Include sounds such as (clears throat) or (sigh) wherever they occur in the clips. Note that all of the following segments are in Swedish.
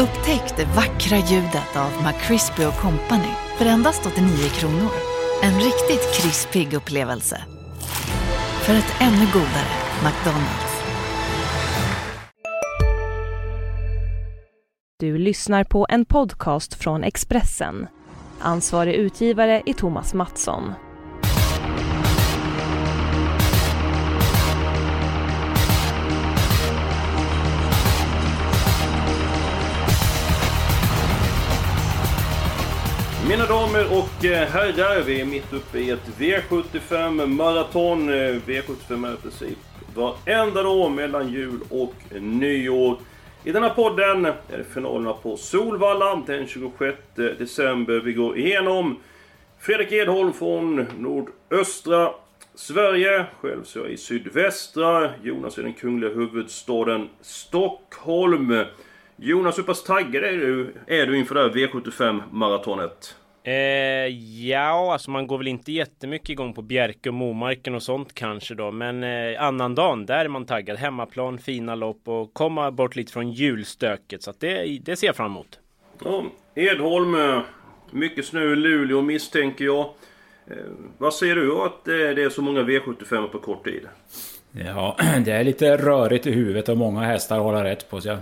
Upptäck det vackra ljudet av McCrispy Company för endast 89 kronor. En riktigt krispig upplevelse. För ett ännu godare McDonalds. Du lyssnar på en podcast från Expressen. Ansvarig utgivare är Thomas Mattsson. Mina damer och eh, herrar, vi är mitt uppe i ett V75 maraton. V75 är i princip varenda dag mellan jul och nyår. I denna podden är det finalerna på Solvalla den 26 december. Vi går igenom Fredrik Edholm från nordöstra Sverige. Själv så är jag i sydvästra. Jonas i den kungliga huvudstaden Stockholm. Jonas, hur pass taggad är du, är du inför det här V75-maratonet? Eh, ja, alltså man går väl inte jättemycket igång på Bjerke och Momarken och sånt kanske då. Men eh, annandagen, där är man taggad. Hemmaplan, fina lopp och komma bort lite från julstöket. Så att det, det ser jag fram emot. Ja, Edholm, eh, mycket snö i Luleå misstänker jag. Eh, vad säger du att det är så många V75 på kort tid? Ja, (clears throat) det är lite rörigt i huvudet och många hästar håller rätt på sig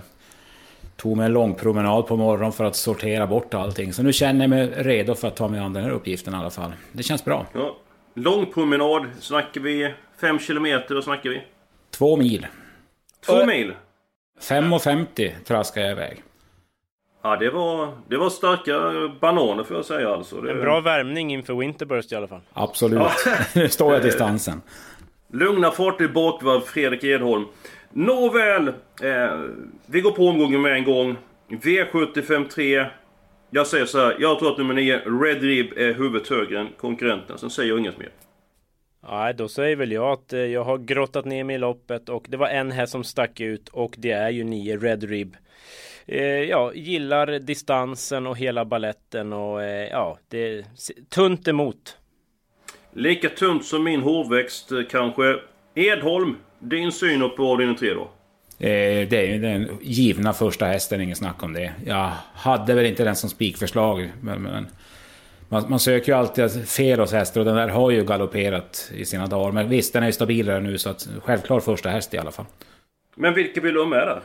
tog mig en lång promenad på morgonen för att sortera bort allting. Så nu känner jag mig redo för att ta mig an den här uppgiften i alla fall. Det känns bra. Ja. Lång promenad, snackar vi 5 kilometer? Vad snackar vi? Två mil. Två mil? 5,50 traskar jag iväg. Ja, det var, det var starka bananer får jag säga alltså. Det... En bra värmning inför Winterburst i alla fall. Absolut. (laughs) nu står jag distansen. Lugna fart i bakvarv, Fredrik Edholm. Nåväl, eh, vi går på omgången med en gång. V75 3. Jag säger så här, jag tror att nummer 9, Red Rib, är huvudet högre än konkurrenten. Sen säger jag inget mer. Nej, då säger väl jag att eh, jag har grottat ner mig i loppet och det var en här som stack ut och det är ju 9 Red Rib. Eh, ja, gillar distansen och hela balletten och eh, ja, det är tunt emot. Lika tunt som min hårväxt eh, kanske. Edholm, din syn på avdelning 3 då? Eh, det är ju den givna första hästen, ingen snack om det. Jag hade väl inte den som spikförslag, men, men man, man, söker ju alltid fel hos hästar och den där har ju galopperat i sina dagar. Men visst, den är ju stabilare nu så att självklart första häst i alla fall. Men vilka vill du ha med där?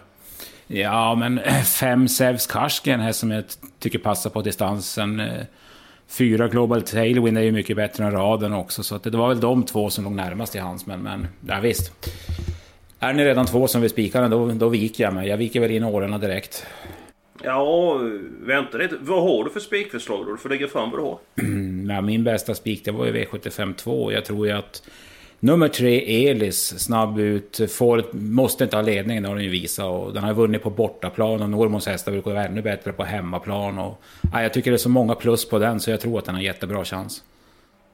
Ja, men (clears throat) fem Sevs Karski är en häst som jag tycker passar på distansen. Fyra Global Tailwind är ju mycket bättre än raden också. Så det var väl de två som låg närmast i hans. Men, men ja, visst. Är ni redan två som vill spika den, då, då viker jag mig. Jag viker väl in åren direkt. Ja, vänta lite. Vad har du för spikförslag då? Du får lägga fram vad du har. (clears throat) ja, min bästa spik, det var ju V75 2. Jag tror ju att Nummer tre, Elis, snabb ut. Får, måste inte ha ledningen, det har den ju visat. Och den har vunnit på bortaplan och Normons hästar brukar vara ännu bättre på hemmaplan. Och, ja, jag tycker det är så många plus på den så jag tror att den har jättebra chans.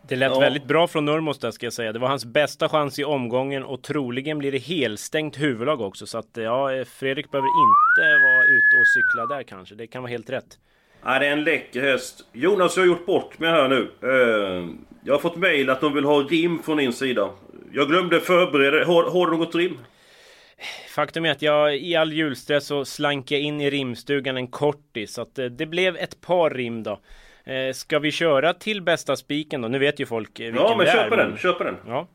Det lät ja. väldigt bra från Nurmos där ska jag säga. Det var hans bästa chans i omgången och troligen blir det helstängt huvudlag också. Så att ja, Fredrik behöver inte vara ute och cykla där kanske. Det kan vara helt rätt. Ja, det är en läcker häst. Jonas, jag har gjort bort mig här nu. Uh, jag har fått mail att de vill ha rim från din sida. Jag glömde förbereda. Har, har du något rim? Faktum är att jag i all julstress så slank jag in i rimstugan en kortis. Så att det, eh, det blev ett par rim då. Eh, ska vi köra till bästa spiken då? Nu vet ju folk vilken Ja, men det är, på den. Kör på den. Ja.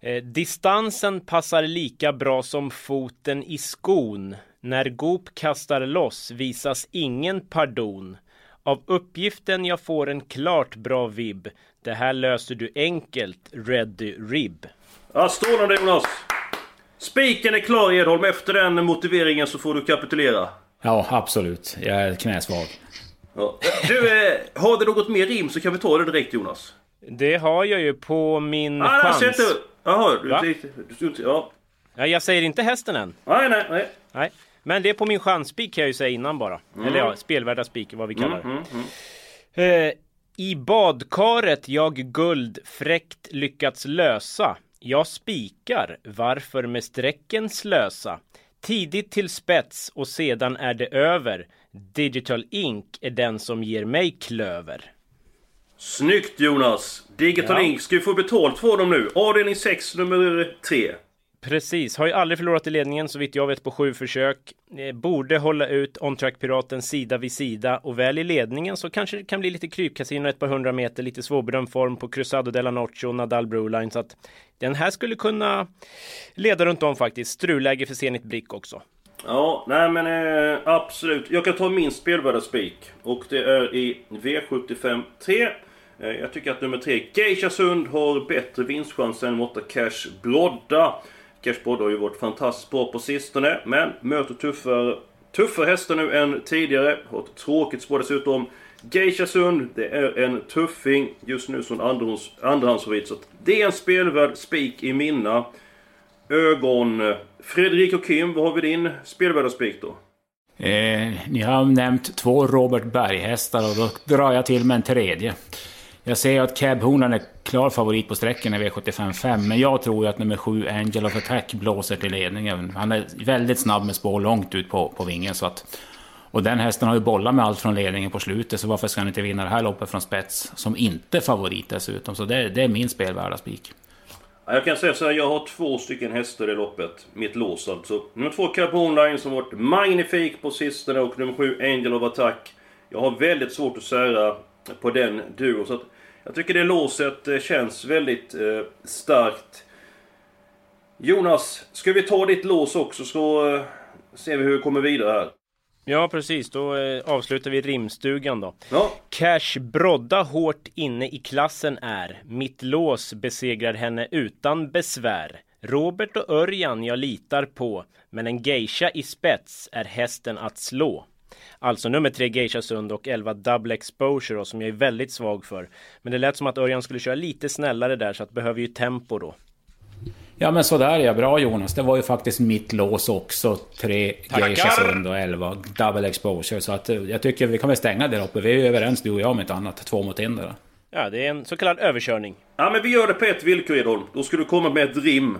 Eh, distansen passar lika bra som foten i skon. När Goop kastar loss visas ingen pardon. Av uppgiften jag får en klart bra vibb. Det här löser du enkelt, Ready Rib. Ja, strålande Jonas! Spiken är klar Edholm. Efter den motiveringen så får du kapitulera. Ja, absolut. Jag är knäsvag. Ja. Du, eh, har du något mer rim så kan vi ta det direkt Jonas. Det har jag ju på min ah, chans. Jag inte... Jaha, du, du, du, ja. ja. Jag säger inte hästen än. Nej, nej, nej. nej. Men det är på min chanspik kan jag ju säga innan bara. Mm. Eller ja, spelvärda spik, vad vi kallar det. Mm, mm, mm. eh, I badkaret jag guld fräckt lyckats lösa. Jag spikar, varför med strecken slösa? Tidigt till spets och sedan är det över. Digital Ink är den som ger mig klöver. Snyggt Jonas! Digital ja. Ink ska ju få betalt för dem nu. Avdelning 6 nummer 3. Precis, har ju aldrig förlorat i ledningen så vitt jag vet på sju försök. Eh, borde hålla ut On Track Piraten sida vid sida och väl i ledningen så kanske det kan bli lite krypkasino ett par hundra meter, lite svårbedömd form på Cruzado de la Noche och Nadal Broline så att den här skulle kunna leda runt om faktiskt. Struläge för Zenit Brick också. Ja, nej men eh, absolut. Jag kan ta min spelvärda spik. Och det är i V75 3. Eh, jag tycker att nummer 3, Geisha Sund, har bättre vinstchans än 8 Cash Brodda. Cash har ju varit fantastiskt bra på sistone, men möter tuffare, tuffare hästar nu än tidigare. Har ett tråkigt spår dessutom. Geisha Sund, det är en tuffing just nu som andrahandsfavorit. Så det är en spelvärd spik i mina ögon. Fredrik och Kim, vad har vi din spelvärda spik då? Eh, ni har nämnt två Robert Berg-hästar och då drar jag till med en tredje. Jag ser att Cab Hornan är klar favorit på sträckan i V75 men jag tror ju att nummer 7 Angel of Attack blåser till ledningen. Han är väldigt snabb med spår långt ut på, på vingen så att... Och den hästen har ju bollat med allt från ledningen på slutet, så varför ska han inte vinna det här loppet från spets? Som inte favorit dessutom, så det, det är min spelvärda spik. Jag kan säga så här, jag har två stycken hästar i loppet. Mitt lås alltså. Nummer två Carbon Line som varit magnifik på sistone och nummer sju Angel of Attack. Jag har väldigt svårt att sära på den duon. Så att jag tycker det låset eh, känns väldigt eh, starkt. Jonas, ska vi ta ditt lås också så eh, ser vi hur vi kommer vidare här. Ja precis, då eh, avslutar vi rimstugan då. Ja. Cash Brodda hårt inne i klassen är. Mitt lås besegrar henne utan besvär. Robert och Örjan jag litar på, men en geisha i spets är hästen att slå. Alltså nummer tre Geisha Sund och 11 Double Exposure då, som jag är väldigt svag för. Men det lät som att Örjan skulle köra lite snällare där så att behöver ju tempo då. Ja men sådär ja, bra Jonas. Det var ju faktiskt mitt lås också. Tre Geisha Sund och 11 Double Exposure. Så att eh, jag tycker vi kan väl stänga där uppe. Vi är ju överens du och jag om ett annat. Två mot en där. Ja, det är en så kallad överkörning. Ja men vi gör det på ett villkor Edholm. Då ska du komma med ett rim.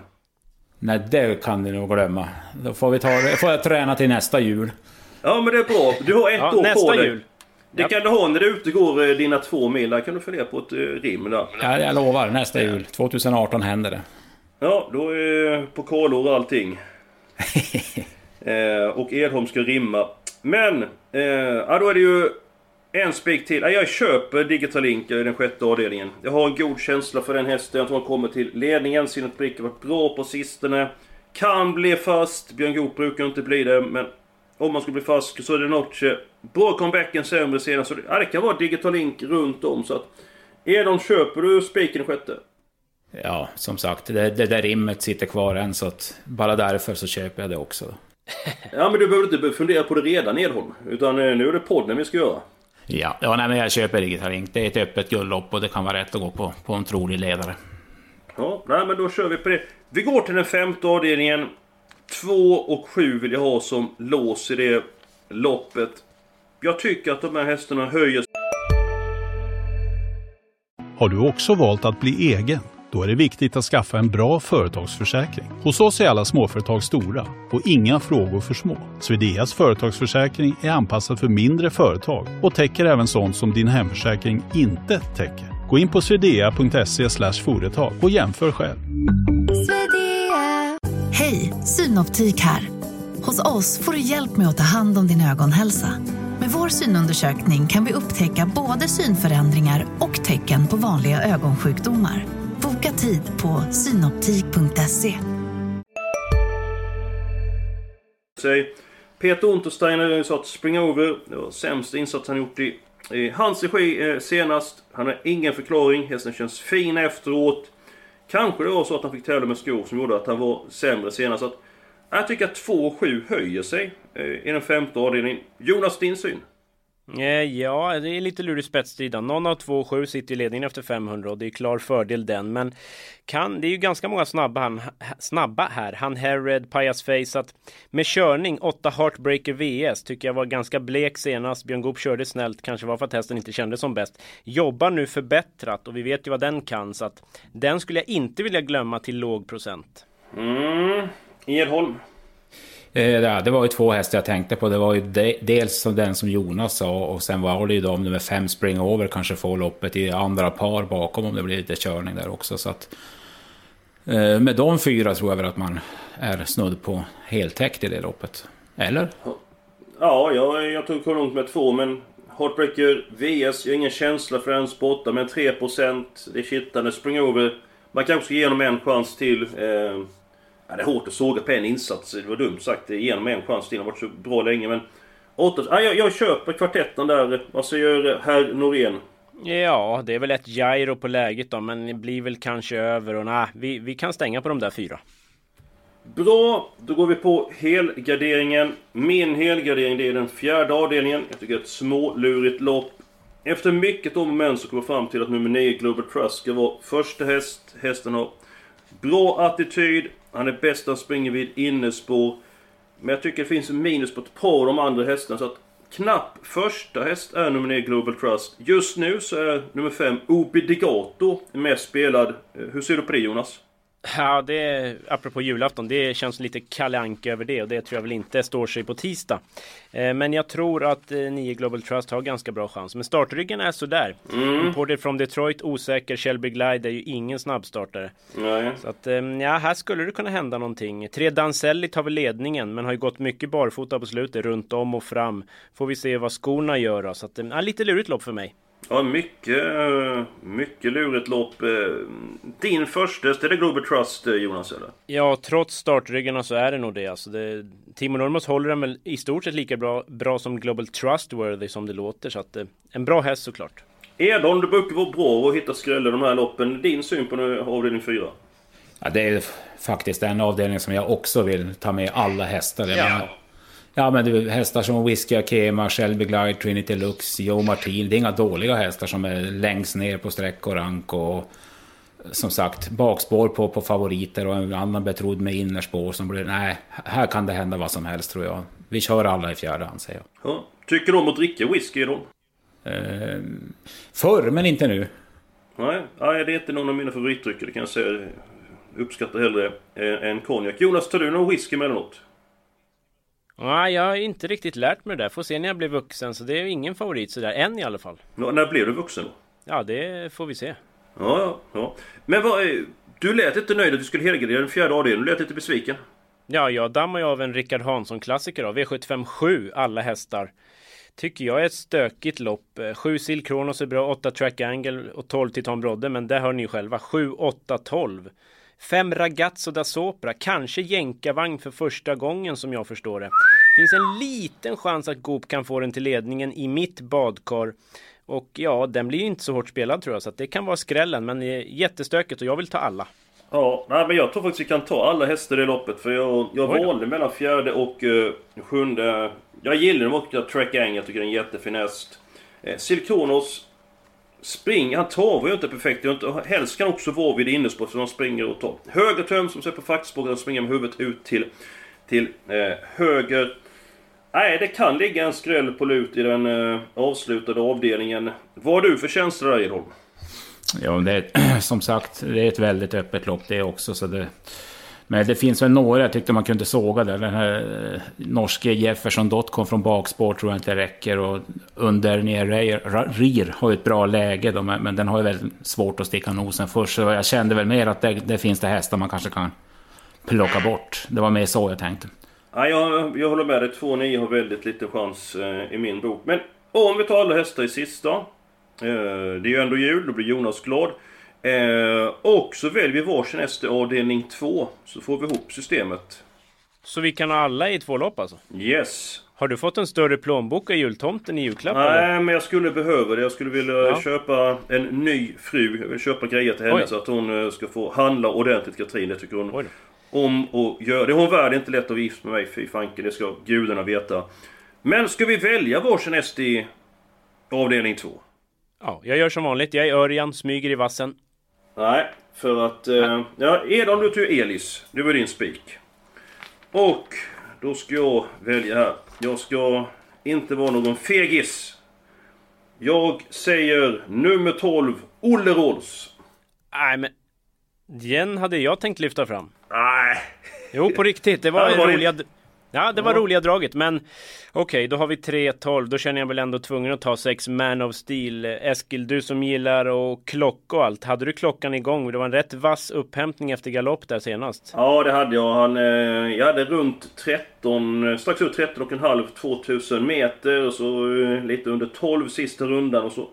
Nej, det kan du nog glömma. Då får vi ta det. får jag träna till nästa jul. Ja men det är bra. Du har ett Ja, år på nästa dig. jul. Det Japp. kan du ha när du utegår eh, dina två mil. Där kan du fundera på ett eh, rim där. Ja, jag lovar, nästa jul. 2018 händer det. Ja, då är pokalår och allting. (laughs) eh, och Edholm ska rimma. Men, eh, ja, då är det ju en spik till. Ja, jag köper Digitalink i den sjätte avdelningen. Jag har en god känsla för den hästen. Jag tror han kommer till ledningen. Sinnet Brick har varit bra på sistone. Kan bli fast. Björn Goop brukar inte bli det, men om man skulle bli fast så är det Noche. Bra comebacken, sämre senast. Så det, ja, det kan vara Digitalink runt om. Så att, Edholm, köper du spiken sjätte? Ja, som sagt, det, det där rimmet sitter kvar än så att bara därför så köper jag det också. Ja men du behöver inte fundera på det redan Edholm. Utan eh, nu är det podden vi ska göra. Ja, ja nej, men jag köper Digitalink. Det är ett öppet guldlopp och det kan vara rätt att gå på, på en trolig ledare. Ja, nej men då kör vi på det. Vi går till den femte avdelningen. 2 och 7 vill jag ha som lås i det loppet. Jag tycker att de här hästarna höjer Har du också valt att bli egen? Då är det viktigt att skaffa en bra företagsförsäkring. Hos oss är alla småföretag stora och inga frågor för små. Swedeas företagsförsäkring är anpassad för mindre företag och täcker även sånt som din hemförsäkring inte täcker. Gå in på swedea.se företag och jämför själv. Hej, Synoptik här. Hos oss får du hjälp med att ta hand om din ögonhälsa. Med vår synundersökning kan vi upptäcka både synförändringar och tecken på vanliga ögonsjukdomar. Boka tid på synoptik.se. sig. Peter Untersteiner sa att springa över, det var sämsta insats han gjort i, i hans regi eh, senast. Han har ingen förklaring, hästen känns fin efteråt. Kanske det var så att han fick tävla med skor som gjorde att han var sämre senast. Så att, jag tycker att 2-7 höjer sig eh, i den femte avdelningen. Jonas, din syn? Eh, ja, det är lite lurig spetsstrida. Någon av två och sju sitter i ledningen efter 500 och det är klar fördel den. Men kan, det är ju ganska många snabba, han, snabba här. Han Herred, Pajas Face. Att med körning, 8 Heartbreaker VS tycker jag var ganska blek senast. Björn Goop körde snällt, kanske var för att hästen inte kändes som bäst. Jobbar nu förbättrat och vi vet ju vad den kan. Så att den skulle jag inte vilja glömma till låg procent. Mm. Erholm. Eh, ja, det var ju två hästar jag tänkte på. Det var ju de, dels som den som Jonas sa och sen var det ju de nummer fem Spring Over kanske får loppet i andra par bakom om det blir lite körning där också. Så att, Eh, med de fyra tror jag väl att man är snudd på heltäckt i det loppet. Eller? Ja, jag, jag tog långt med två, men Heartbreaker VS, jag har ingen känsla för den sporten, men 3% det är kittlande, spring over. Man kanske ska ge honom en chans till. Eh, ja, det är hårt att såga på en insats, det var dumt sagt. Ge honom en chans till, han har varit så bra länge, men... Ja, jag, jag köper kvartetten där. Vad säger herr Norén? Ja, det är väl ett gyro på läget då, men det blir väl kanske över och nej, vi, vi kan stänga på de där fyra. Bra, då går vi på helgarderingen. Min helgardering det är den fjärde avdelningen. Jag tycker det är ett smålurigt lopp. Efter mycket om och men så kommer jag fram till att nummer 9 Global Trust ska vara första häst. Hästen har bra attityd. Han är bäst han springer vid innespår. Men jag tycker det finns minus på ett par av de andra hästarna. Så att knapp första häst är nummer 9 Global Trust. Just nu så är nummer 5 Obidigato mest spelad. Eh, hur ser du på det Jonas? Ja, det apropå julafton, det känns lite kalanka över det och det tror jag väl inte står sig på tisdag. Eh, men jag tror att eh, 9 Global Trust har ganska bra chans. Men startryggen är sådär. Mm. Imported from Detroit, osäker. Shelby Glide är ju ingen snabbstartare. Nej. Så att, eh, ja, här skulle det kunna hända någonting. Tre Danselli tar väl ledningen, men har ju gått mycket barfota på slutet, runt om och fram. Får vi se vad skorna gör då. Så att, ja, lite lurigt lopp för mig. Ja, mycket, mycket lurigt lopp. Din första, är det Global Trust Jonas eller? Ja, trots startryggarna så är det nog det. Alltså det Timo Nurmos håller den väl i stort sett lika bra, bra som Global Trustworthy som det låter. Så att, en bra häst såklart. Edholm, du brukar vara bra att hitta skrällar de här loppen. Din syn på avdelning 4? Ja, det är faktiskt en avdelning som jag också vill ta med alla hästar. Jag Ja. Ja, men är hästar som Whiskey Akema, Shelby Glide, Trinity Lux, Joe Martin. Det är inga dåliga hästar som är längst ner på sträck och rank. Och som sagt, bakspår på, på favoriter och en annan betrodd med innerspår som blir... Nej, här kan det hända vad som helst tror jag. Vi kör alla i fjärde hand, säger jag. Ja. Tycker du om att dricka whisky Edholm? Eh, förr, men inte nu. Nej, nej, det är inte någon av mina favoritdrycker, det kan jag säga. Uppskattar hellre eh, än konjak. Jonas, tar du någon whisky emellanåt? Nej, jag har inte riktigt lärt mig det där. Får se när jag blir vuxen. Så det är ingen favorit sådär, än i alla fall. Nå, när blev du vuxen då? Ja, det får vi se. Ja, ja, ja. Men vad... är- Du lät inte nöjd att du skulle helgardera den fjärde avdelningen. Du lät lite besviken. Ja, jag dammar ju av en Rickard Hansson-klassiker då. V75 7, alla hästar. Tycker jag är ett stökigt lopp. Eh, 7 Sil Kronos är bra, 8 Track Angle och 12 Titan Brodde. Men det hör ni ju själva. 7, 8, 12. 5 Ragazzo da Sopra. Kanske jänkarvagn för första gången som jag förstår det. Finns en liten chans att Goop kan få den till ledningen i mitt badkar. Och ja, den blir ju inte så hårt spelad tror jag. Så att det kan vara skrällen. Men det är jättestökigt och jag vill ta alla. Ja, nej, men jag tror faktiskt vi kan ta alla hästar i loppet. För jag, jag valde mellan fjärde och uh, sjunde. Jag gillar dem också. Track Ang, jag tycker det är en jättefin häst. Eh, Silkonos Spring, han travar ju inte perfekt. Jag inte, helst kan också vara vid innerspår för han springer och tar. Höger töm som ser på fackspråket han springer med huvudet ut till, till eh, höger. Nej, det kan ligga en skräll på lut i den eh, avslutade avdelningen. Vad har du för känslor där Edholm? Ja, det är, (clears throat) som sagt, det är ett väldigt öppet lopp det också. Så det, men det finns väl några jag tyckte man kunde såga där. Den här eh, norske Jefferson från bakspår tror jag inte räcker. Och under ner Rir har ju ett bra läge då, men men den har ju väldigt svårt att sticka nosen först. Så jag kände väl mer att det, det finns det hästar man kanske kan plocka bort. Det var mer så jag tänkte. Ja, jag, jag håller med dig. 2-9 har väldigt liten chans eh, i min bok. Men om vi tar alla hästar i sista. Eh, det är ju ändå jul, då blir Jonas glad. Eh, och så väljer vi varsin i avdelning 2. Så får vi ihop systemet. Så vi kan ha alla i två lopp alltså? Yes. Har du fått en större plånbok av jultomten i julklapp eller? Nej, men jag skulle behöva det. Jag skulle vilja Ja. köpa en ny fru. Jag vill köpa grejer till henne Oj. så att hon eh, ska få handla ordentligt, Katrin. Det tycker hon Oj om att göra. Det är hon värd. Det är inte lätt att vara gift med mig, fy fanken. Det ska gudarna veta. Men ska vi välja varsin i avdelning 2? Ja, jag gör som vanligt. Jag är Örjan, smyger i vassen. Nej, för att... Eh, ja, Edholm, du tog Elis. Det var din spik. Och då ska jag välja här. Jag ska inte vara någon fegis. Jag säger nummer 12, Olle Rolls. Nej, men... Den hade jag tänkt lyfta fram. Nej. Jo, på riktigt. Det var (laughs) det en var rolig... det. Ja, det var ja. roliga draget, men okej, okay, då har vi 3-12. Då känner jag väl ändå tvungen att ta 6 Man of Steel. Eskil, du som gillar och klocka och allt. Hade du klockan igång? Det var en rätt vass upphämtning efter galopp där senast. Ja, det hade jag. Han, eh, jag hade runt 13, strax över 13 och en halv, 2000 meter och så eh, lite under 12 sista rundan och så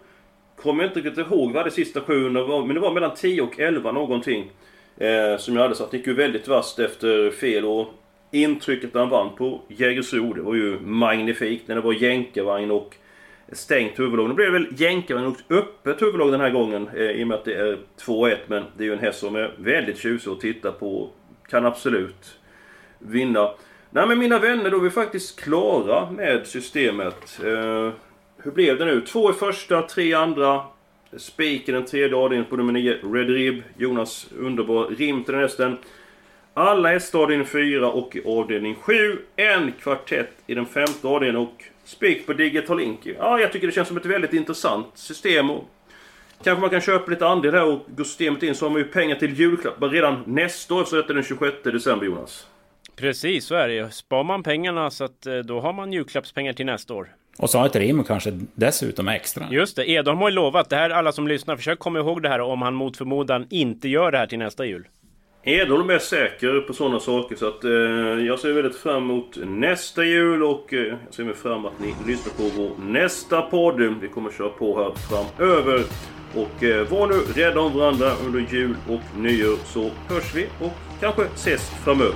kommer jag inte riktigt ihåg vad det sista 700 var, men det var mellan 10 och 11 någonting. Eh, som jag hade, så att det gick ju väldigt vasst efter fel och intrycket när han vann på Jägersro, det var ju magnifikt när det var jänkarvagn och stängt huvudlag. Nu blev det väl jänkarvagn och öppet huvudlag den här gången eh, i och med att det är 2-1 men det är ju en häst som är väldigt tjusig att titta på. Kan absolut vinna. Nej men mina vänner, då är vi faktiskt klara med systemet. Eh, hur blev det nu? Två i första, tre i andra. Spiken den tredje avdelningen på nummer 9, Red Rib. Jonas underbar rim till den hästen. Alla hästar avdelning 4 och avdelning 7. En kvartett i den femte avdelningen och spik på Digital Link. Ja, jag tycker det känns som ett väldigt intressant system. Och kanske man kan köpa lite andel här och gå systemet in så har man ju pengar till julklappar redan nästa år så det är den 26 december Jonas. Precis, så är det Spar man pengarna så att eh, då har man julklappspengar till nästa år. Och så har ett rim kanske dessutom extra. Just det, Edholm har ju lovat. Det här alla som lyssnar, försök komma ihåg det här om han mot förmodan inte gör det här till nästa jul. Edholm är säker på sådana saker så att eh, jag ser väldigt fram emot nästa jul och eh, jag ser fram emot att ni lyssnar på vår nästa podd. Vi kommer köra på här framöver. Och eh, var nu rädda om varandra under jul och nyår så hörs vi och kanske ses framöver.